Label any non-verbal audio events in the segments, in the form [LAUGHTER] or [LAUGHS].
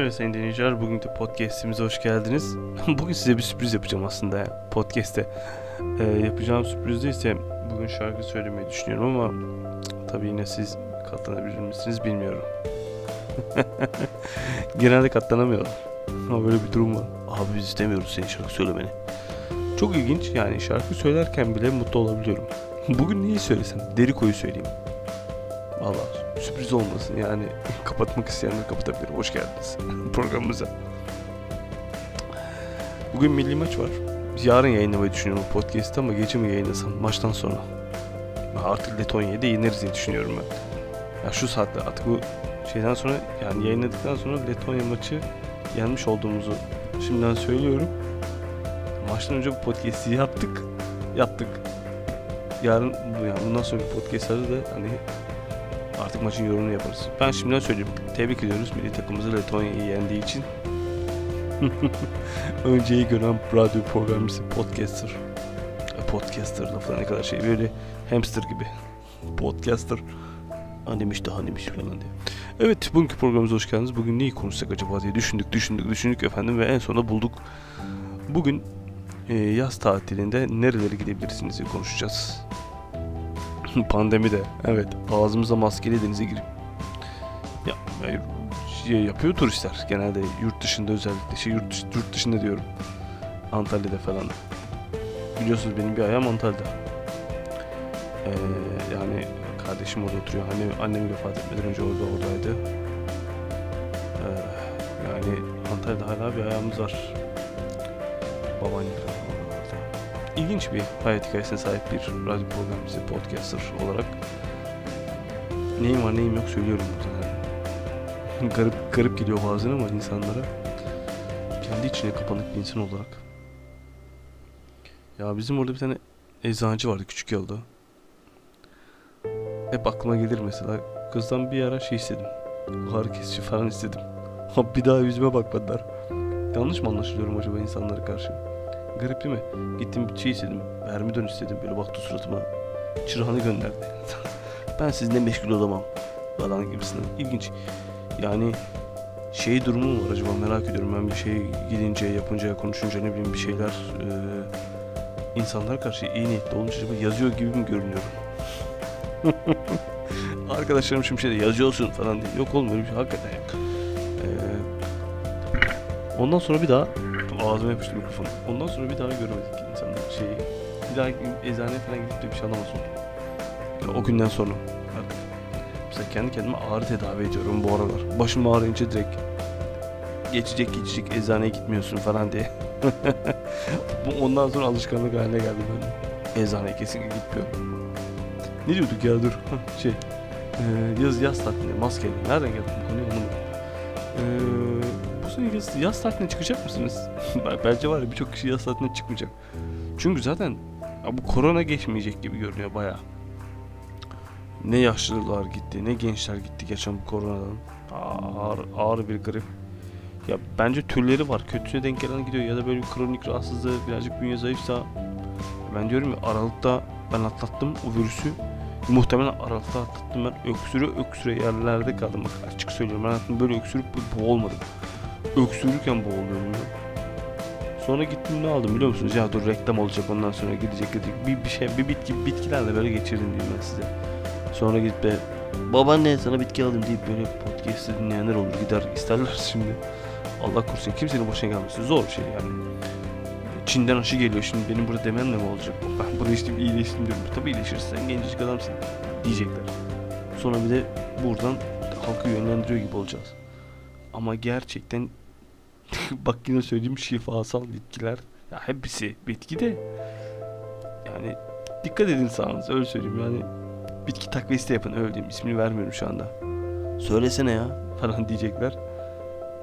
Evet sayın dinleyiciler bugünkü podcastimize hoş geldiniz. [LAUGHS] Bugün size bir sürpriz yapacağım aslında podcast'te. Ee, yapacağım sürprizde ise bugün şarkı söylemeyi düşünüyorum ama tabii yine siz katlanabilir misiniz bilmiyorum. [LAUGHS] Genelde katlanamıyorlar. Ama böyle bir durum var. Abi biz istemiyoruz senin şarkı söylemeni. Çok ilginç yani şarkı söylerken bile mutlu olabiliyorum. [LAUGHS] Bugün neyi söylesem? Deriko'yu söyleyeyim. Valla sürpriz olmasın yani [LAUGHS] kapatmak isteyenler kapatabilir. Hoş geldiniz [LAUGHS] programımıza. Bugün milli maç var. Yarın yayınlamayı düşünüyorum podcast'ı ama gece mi yayınlasam maçtan sonra. Artık Letonya'yı da yeneriz diye düşünüyorum ben. Ya şu saatte artık bu şeyden sonra yani yayınladıktan sonra Letonya maçı yenmiş olduğumuzu şimdiden söylüyorum. Maçtan önce bu podcast'i yaptık. Yaptık. Yarın yani bundan sonra podcast'ları da hani artık maçın yorumunu yaparız. Ben şimdiden söyleyeyim. Tebrik ediyoruz milli takımımızı Letonya'yı yendiği için. [LAUGHS] Önceyi gören radyo programcısı podcaster. Podcaster lafı ne kadar şey böyle hamster gibi. Podcaster. Animmiş de hanimiş falan diye. Evet bugünkü programımıza hoş geldiniz. Bugün neyi konuşsak acaba diye düşündük düşündük düşündük efendim ve en sonunda bulduk. Bugün e, yaz tatilinde nerelere gidebilirsiniz diye konuşacağız. Pandemi de evet ağzımıza maskeli denize girip ya, hayır, şey yapıyor turistler genelde yurt dışında özellikle şey yurt, dışı- yurt dışında diyorum Antalya'da falan. Biliyorsunuz benim bir ayağım Antalya'da. Ee, yani kardeşim orada oturuyor annem, annem vefat etmeden önce orada oradaydı. Ee, yani Antalya'da hala bir ayağımız var. Babaannem. İlginç bir hayat hikayesine sahip bir radyo programcısı, podcaster olarak neyim var neyim yok söylüyorum muhtemelen. [LAUGHS] garip, garip geliyor bazen ama insanlara kendi içine kapanık bir insan olarak. Ya bizim orada bir tane eczacı vardı küçük yolda. Hep aklıma gelir mesela. Kızdan bir ara şey istedim. Ağrı kesici falan istedim. [LAUGHS] Ha bir daha yüzüme bakmadılar. Yanlış mı anlaşılıyorum acaba insanlara karşı? Garip değil mi? Gittim bir şey istedim. Vermidon istedim. Böyle baktı suratıma. Çırağını gönderdi. [LAUGHS] ben sizinle meşgul olamam. Falan gibisinden. İlginç. Yani şey durumu mu var acaba merak ediyorum. Ben bir şey gidince, yapınca, konuşunca ne bileyim bir şeyler e, insanlara karşı iyi niyetli olunca acaba yazıyor gibi mi görünüyorum? [LAUGHS] Arkadaşlarım şimdi şey de yazıyorsun falan diye. Yok oğlum öyle bir şey hakikaten yok. Ee, ondan sonra bir daha ağzıma yapıştı mikrofonu. Ondan sonra bir daha göremedik insanlar şeyi. Bir daha eczaneye falan gidip de bir şey alamaz oldum. Yani o günden sonra artık. Mesela kendi kendime ağrı tedavi ediyorum bu aralar. Başım ağrıyınca direkt geçecek geçecek eczaneye gitmiyorsun falan diye. [LAUGHS] bu ondan sonra alışkanlık haline geldi böyle. Eczaneye kesinlikle gitmiyorum. Ne diyorduk ya dur. [LAUGHS] Şey. Ee, yaz yaz tatilinde maskeli. Nereden geldik bu konuya anlamadım. Ee, sene yaz, yaz tatiline çıkacak mısınız? [LAUGHS] Ben- Bence var ya birçok kişi yaz tatiline çıkmayacak. Çünkü zaten ya bu korona geçmeyecek gibi görünüyor baya. Ne yaşlılar gitti, ne gençler gitti geçen bu koronadan. Ağır, ağır bir grip. Ya bence türleri var. Kötüsüne denk gelen gidiyor ya da böyle bir kronik rahatsızlığı birazcık bünye zayıfsa ben diyorum ya Aralık'ta ben atlattım o virüsü. Muhtemelen Aralık'ta atlattım ben öksürü öksüre yerlerde kaldım. Bak açık söylüyorum ben böyle öksürüp bo- boğulmadım. Öksürürken boğuluyorum. Sonra gittim ne aldım biliyor musunuz? Ya dur reklam olacak ondan sonra gidecek gidecek. Bir, bir şey bir bitki bitkilerle böyle geçirdim diyeyim ben size. Sonra gidip de babaanne sana bitki aldım deyip böyle podcast'ı dinleyenler olur gider isterler [LAUGHS] şimdi. Allah korusun kimsenin başına gelmesi zor bir şey yani. Çin'den aşı geliyor şimdi benim burada dememle mi olacak? Ben burada içtim iyileştim diyorum. Tabii iyileşirsin sen gencecik adamsın diyecekler. Sonra bir de buradan halkı yönlendiriyor gibi olacağız. Ama gerçekten [LAUGHS] bak yine söyleyeyim şifasal bitkiler. Ya hepsi bitki de yani dikkat edin sağlığınıza öyle söyleyeyim yani bitki takviyesi de yapın öyle diyeyim ismini vermiyorum şu anda. Söylesene ya falan diyecekler.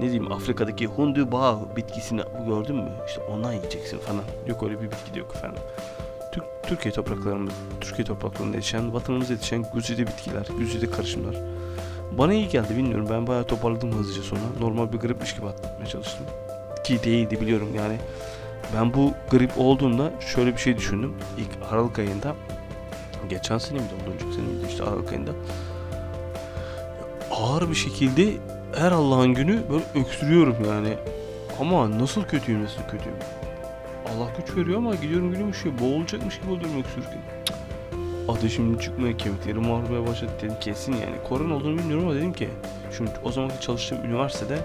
Ne diyeyim Afrika'daki hundu bağ bitkisini gördün mü? İşte ondan yiyeceksin falan. Yok öyle bir bitki de yok efendim. Türk, Türkiye topraklarımız, Türkiye topraklarında yetişen, vatanımızda yetişen güzide bitkiler, güzide karışımlar. Bana iyi geldi bilmiyorum. Ben bayağı toparladım hızlıca sonra. Normal bir gripmiş gibi atlatmaya çalıştım. Ki değildi biliyorum yani. Ben bu grip olduğunda şöyle bir şey düşündüm. İlk Aralık ayında geçen sene miydi ondan önceki sene miydi işte Aralık ayında ağır bir şekilde her Allah'ın günü böyle öksürüyorum yani. Ama nasıl kötüyüm nasıl kötüyüm. Allah güç veriyor ama gidiyorum günüm üşüyor. Boğulacakmış gibi oluyorum öksürürken. Cık. Ateşim çıkmaya, kemiklerim ağrımaya başladı dedim kesin yani. Korona olduğunu bilmiyorum ama dedim ki şimdi o zamanki çalıştığım üniversitede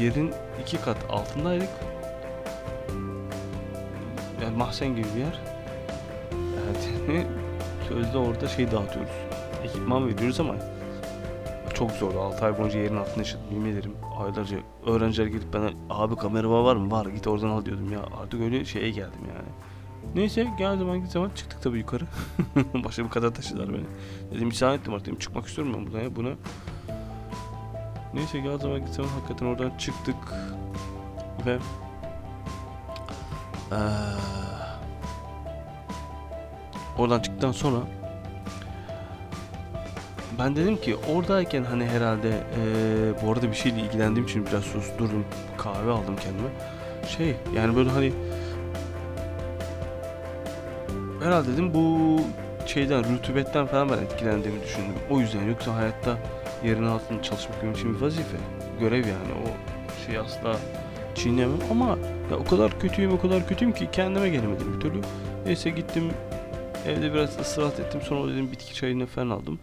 yerin iki kat altındaydık. Yani mahzen gibi bir yer. Evet. [LAUGHS] Sözde orada şey dağıtıyoruz. Ekipman veriyoruz ama çok zordu. 6 ay boyunca yerin altında yaşadım. Yemin ederim aylarca öğrenciler gelip bana abi kamera var mı? Var git oradan al diyordum ya. Artık öyle şeye geldim yani. Neyse gel zaman zaman çıktık tabii yukarı. [LAUGHS] Başka bir kadar taşıdılar beni. Dedim müsaade ettim artık dedim, çıkmak istiyorum ben buradan ya buna. Neyse gel zaman zaman hakikaten oradan çıktık. Ve eee, oradan çıktıktan sonra ben dedim ki oradayken hani herhalde eee, bu arada bir şeyle ilgilendiğim için biraz susturdum. Kahve aldım kendime. Şey yani böyle hani herhalde dedim bu şeyden rutubetten falan ben etkilendiğimi düşündüm. O yüzden yoksa hayatta yerin altında çalışmak benim için bir vazife. Görev yani o şey asla çiğnemem ama ya o kadar kötüyüm o kadar kötüyüm ki kendime gelemedim bir türlü. Neyse gittim evde biraz ısrar ettim sonra dedim bitki çayını falan aldım.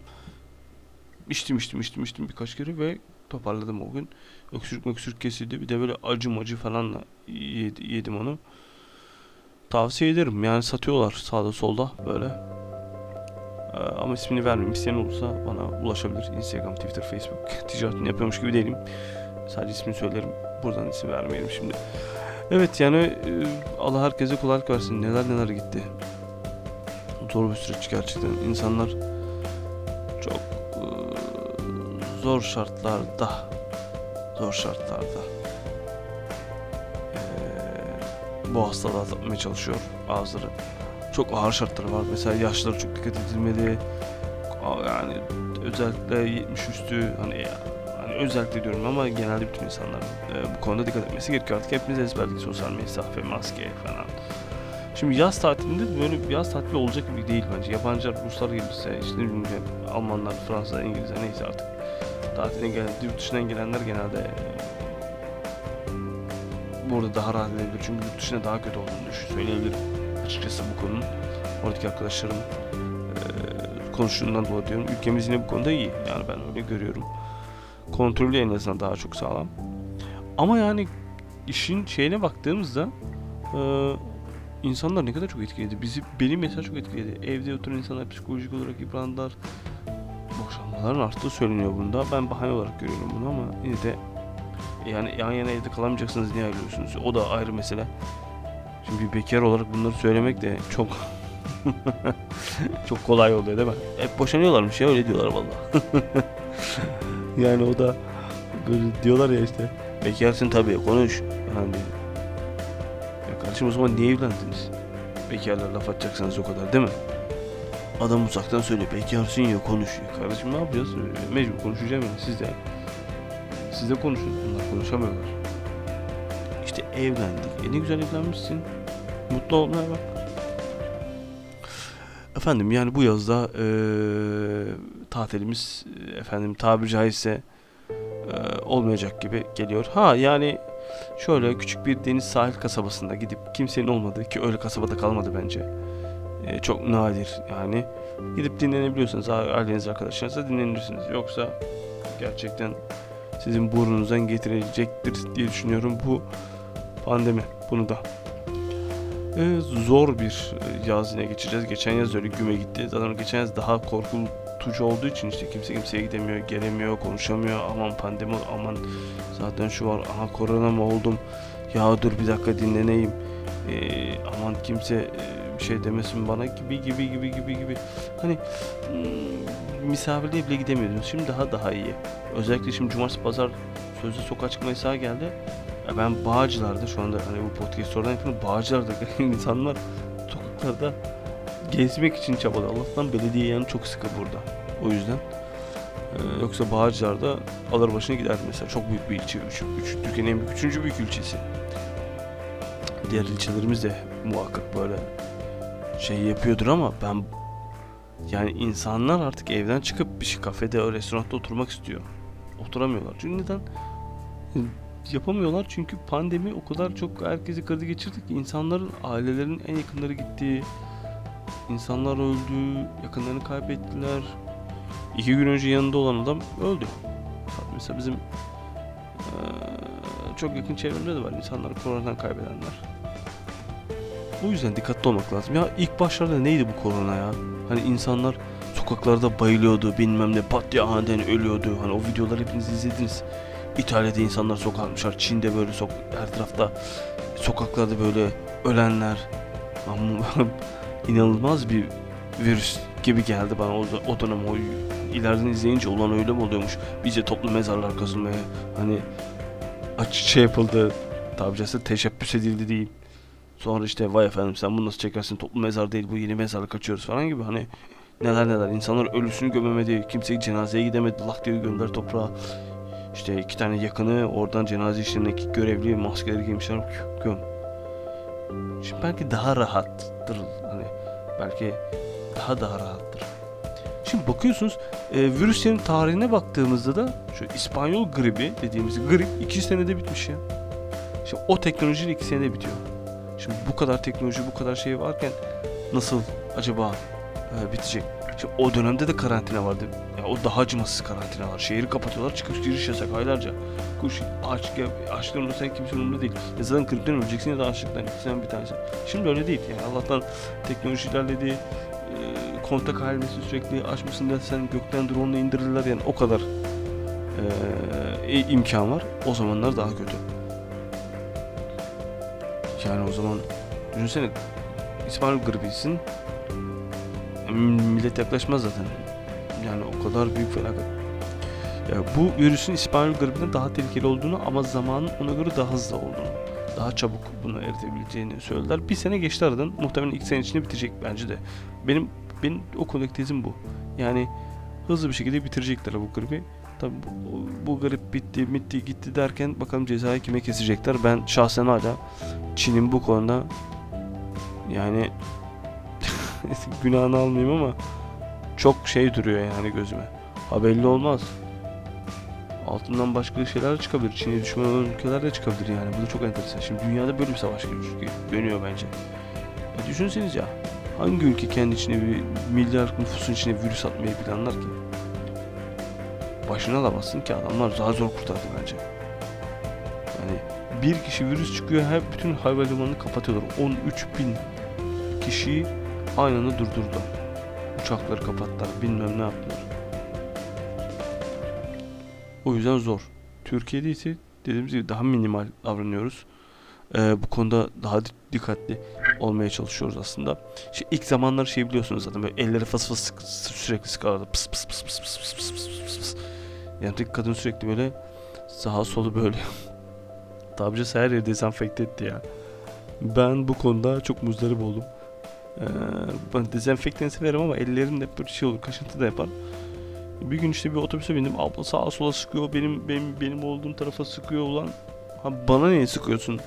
İçtim içtim içtim içtim birkaç kere ve toparladım o gün. Öksürük öksürük kesildi. Bir de böyle acı macı falanla yedi- yedim onu. Tavsiye ederim. Yani satıyorlar sağda solda böyle. Ee, ama ismini vermeyeyim. İsteyen olursa bana ulaşabilir. Instagram, Twitter, Facebook. [LAUGHS] Ticaretini yapıyormuş gibi değilim. Sadece ismini söylerim. Buradan isim vermeyelim şimdi. Evet yani e, Allah herkese kolaylık versin. Neler neler gitti. Zor bir süreç gerçekten. İnsanlar çok e, zor şartlarda zor şartlarda bu hastalığı atlatmaya çalışıyor bazıları. Çok ağır şartları var. Mesela yaşlara çok dikkat edilmeli. Yani özellikle 70 üstü hani hani özellikle diyorum ama genelde bütün insanlar e, bu konuda dikkat etmesi gerekiyor. Artık hepimiz ezberledik sosyal mesafe, maske falan. Şimdi yaz tatilinde böyle bir yaz tatili olacak gibi değil bence. Yabancılar, Ruslar gelirse, işte Almanlar, Fransızlar, İngilizler neyse artık tatile gelen, yurt dışından gelenler genelde burada daha rahat edebilir. Çünkü yurt dışında daha kötü olduğunu düşün, söyleyebilirim. Açıkçası bu konunun. Oradaki arkadaşlarım e, konuştuğundan dolayı diyorum. Ülkemiz yine bu konuda iyi. Yani ben öyle görüyorum. Kontrolü en azından daha çok sağlam. Ama yani işin şeyine baktığımızda e, insanlar ne kadar çok etkiledi. Bizi, beni mesela çok etkiledi. Evde oturan insanlar psikolojik olarak yıprandılar. Boşanmaların arttığı söyleniyor bunda. Ben bahane olarak görüyorum bunu ama yine de yani yan yana evde kalamayacaksınız niye ayrılıyorsunuz? O da ayrı mesele. Şimdi bir bekar olarak bunları söylemek de çok [LAUGHS] çok kolay oluyor değil mi? Hep boşanıyorlarmış ya öyle diyorlar vallahi. [LAUGHS] yani o da böyle diyorlar ya işte bekarsın tabii konuş. Yani ya kardeşim o zaman niye evlendiniz? Bekarlar laf atacaksınız o kadar değil mi? Adam uzaktan söylüyor bekarsın ya konuş. Ya kardeşim ne yapacağız? Mecbur konuşacağım yani siz de. Siz de konuşun. Konuşamıyorlar. İşte evlendik. E ne güzel evlenmişsin. Mutlu olmaya bak. Efendim yani bu yazda eee tatilimiz e, efendim tabiri caizse e, olmayacak gibi geliyor. Ha yani şöyle küçük bir deniz sahil kasabasında gidip kimsenin olmadığı ki öyle kasabada kalmadı bence. E, çok nadir yani. Gidip dinlenebiliyorsanız aileniz arkadaşlarınızla dinlenirsiniz. Yoksa gerçekten sizin burnunuzdan getirecektir diye düşünüyorum bu pandemi bunu da. E, zor bir e, yaz yine geçeceğiz. Geçen yaz öyle güme gitti. Zaten geçen yaz daha korkutucu olduğu için işte kimse kimseye gidemiyor, gelemiyor, konuşamıyor. Aman pandemi, aman zaten şu var, aha korona mı oldum? Ya dur bir dakika dinleneyim. E, aman kimse e, bir şey demesin bana gibi gibi gibi gibi gibi. Hani hmm, misafirliğe bile gidemiyordunuz. Şimdi daha daha iyi. Özellikle şimdi cumartesi pazar sözlü sokağa çıkma yasağı geldi. Ya ben Bağcılar'da şu anda hani bu podcast oradan yapıyorum. Bağcılar'da [LAUGHS] insanlar sokaklarda gezmek için çabalıyor. Allah'tan belediye yani çok sıkı burada. O yüzden. Ee, yoksa Bağcılar'da alır başına giderdi mesela. Çok büyük bir ilçe. Üç, üç, Türkiye'nin en büyük, üçüncü büyük ilçesi. Diğer ilçelerimiz de muhakkak böyle şey yapıyordur ama ben yani insanlar artık evden çıkıp bir şey kafede, restoranda oturmak istiyor. oturamıyorlar. Çünkü neden? Yapamıyorlar çünkü pandemi o kadar çok herkesi kırdı geçirdi ki insanların ailelerin en yakınları gitti. İnsanlar öldü, yakınlarını kaybettiler. İki gün önce yanında olan adam öldü. Mesela bizim çok yakın çevremde de var insanlar koronadan kaybedenler. Bu yüzden dikkatli olmak lazım. Ya ilk başlarda neydi bu korona ya? Hani insanlar sokaklarda bayılıyordu bilmem ne pat diye aniden ölüyordu. Hani o videoları hepiniz izlediniz. İtalya'da insanlar sokakmışlar. Çin'de böyle sok her tarafta sokaklarda böyle ölenler. [LAUGHS] inanılmaz bir virüs gibi geldi bana o, o dönem o ileriden izleyince olan öyle mi oluyormuş bize toplu mezarlar kazılmaya hani açık şey yapıldı tabi caizse teşebbüs edildi diyeyim sonra işte vay efendim sen bunu nasıl çekersin? Toplu mezar değil bu yeni mezarlık açıyoruz falan gibi. Hani neler neler. İnsanlar ölüsünü gömemedi kimse cenazeye gidemedi. Lak diye gönder toprağa. İşte iki tane yakını oradan cenaze işlerindeki görevli maskeleri giymişler. Göm Şimdi belki daha rahattır. Hani belki daha daha rahattır. Şimdi bakıyorsunuz e, virüslerin tarihine baktığımızda da şu İspanyol gribi dediğimiz grip 2 senede bitmiş ya. Şimdi o teknolojiyle 2 senede bitiyor. Şimdi bu kadar teknoloji bu kadar şey varken nasıl acaba e, bitecek? Şimdi o dönemde de karantina vardı. Ya o daha acımasız karantina var. Şehri kapatıyorlar, çıkış giriş yasak aylarca. Kuş aç, açlıktan ölürsen kimsenin umurunda değil. Ya zaten gripten öleceksin ya da açlıktan. İkisinden bir tanesi. Şimdi öyle değil. Yani Allah'tan teknoloji ilerledi. E, kontak halindesi sürekli açmışsın da sen gökten drone ile indirirler yani o kadar e, imkan var. O zamanlar daha kötü. Yani o zaman düşünsene İspanyol gribisin millet yaklaşmaz zaten. Yani o kadar büyük felaket. Ya bu virüsün İspanyol gribinden daha tehlikeli olduğunu ama zamanın ona göre daha hızlı olduğunu, daha çabuk bunu eritebileceğini söylediler. Bir sene geçti aradan. Muhtemelen ilk sene içinde bitecek bence de. Benim benim o konudaki tezim bu. Yani hızlı bir şekilde bitirecekler bu gribi. Tabi bu, bu grip bitti, bitti, gitti derken bakalım cezayı kime kesecekler. Ben şahsen hala Çin'in bu konuda yani [LAUGHS] günahını almayayım ama çok şey duruyor yani gözüme. Ha belli olmaz. Altından başka şeyler çıkabilir. Çin'e düşman olan ülkeler de çıkabilir yani. Bu da çok enteresan. Şimdi dünyada böyle bir savaş dönüyor bence. E düşünseniz ya. Hangi ülke kendi içine bir milyar nüfusun içine virüs atmayı planlar ki? Başına alamazsın ki adamlar daha zor kurtardı bence. Yani bir kişi virüs çıkıyor her bütün havalimanını kapatıyorlar. 13 bin kişiyi aynı anda durdurdular. Uçakları kapattılar, bilmem ne yaptılar. O yüzden zor. Türkiye'de ise dediğimiz gibi daha minimal davranıyoruz. Ee, bu konuda daha dikkatli olmaya çalışıyoruz aslında. İşte ilk zamanlar şey biliyorsunuz zaten böyle elleri fıs sık, sürekli sıkardı. Pıs pıs pıs pıs pıs pıs pıs pıs pıs Yani kadın sürekli böyle sağa solu böyle [LAUGHS] tabircisi her yeri dezenfekte etti ya. Ben bu konuda çok muzdarip oldum. Ee, ben dezenfektanı severim ama ellerim de böyle şey olur, kaşıntı da yapar. Bir gün işte bir otobüse bindim. Abla sağa sola sıkıyor. Benim benim benim olduğum tarafa sıkıyor ulan. Ha bana niye sıkıyorsun?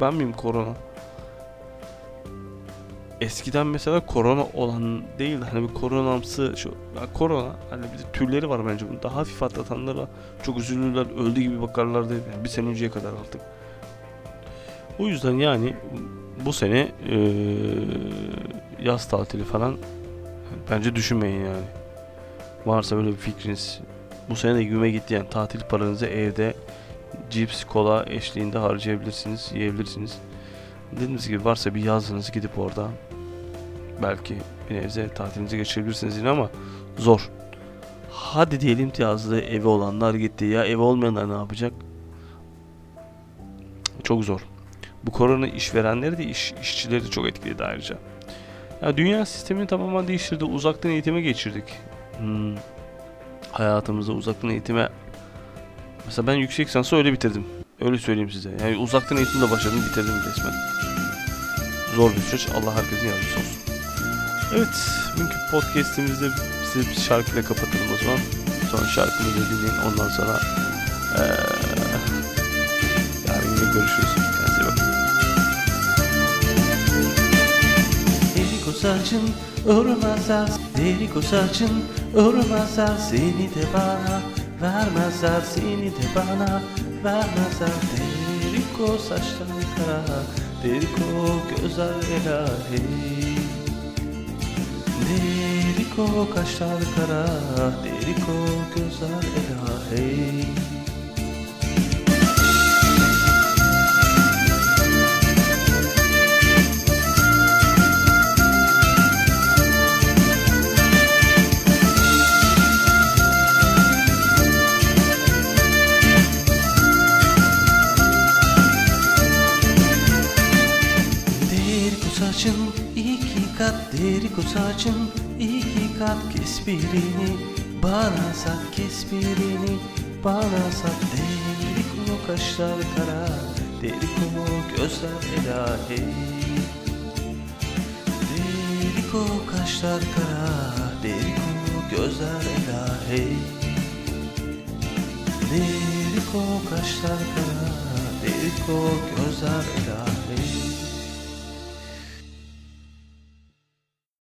Ben miyim korona? Eskiden mesela korona olan değil hani bir koronamsı şu ya korona hani bir türleri var bence bunun daha hafif atlatanlara çok üzülürler öldü gibi bakarlardı yani bir sene önceye kadar artık. O yüzden yani bu sene ee, yaz tatili falan bence düşünmeyin yani. Varsa böyle bir fikriniz. Bu sene de güme gitti yani tatil paranızı evde cips, kola eşliğinde harcayabilirsiniz, yiyebilirsiniz. Dediğimiz gibi varsa bir yazınız gidip orada belki bir nebze tatilinizi geçirebilirsiniz yine ama zor. Hadi diyelim ki yazdı evi olanlar gitti ya evi olmayanlar ne yapacak? Çok zor. Bu korona işverenleri de iş, işçileri de çok etkiledi ayrıca. Ya dünya sistemini tamamen değiştirdi. Uzaktan eğitime geçirdik. Hmm. Hayatımızda uzaktan eğitime Mesela ben yüksek lisansı öyle bitirdim. Öyle söyleyeyim size. Yani uzaktan eğitimle başladım bitirdim resmen. Zor bir süreç. Allah herkesin yardımcısı olsun. Evet. Bugünkü podcastimizde size bir şarkıyla kapatalım o zaman. Sonra şarkımızı dinleyin. Ondan sonra ee, yarın yine görüşürüz. saçın Urmasa Derik o saçın Urmasa seni de bana Vermezler seni de bana Vermezler Deriko saçların kara Deriko gözler ilahi Deriko kaşlar kara Deriko gözler ilahi saçın iki kat Kes birini bana sat Kes birini bana sat. Deriko kaşlar kara Deriko gözler ilahi Deriko kaşlar kara Deriko gözler ilahi Deriko kaşlar kara Deriko gözler ilahi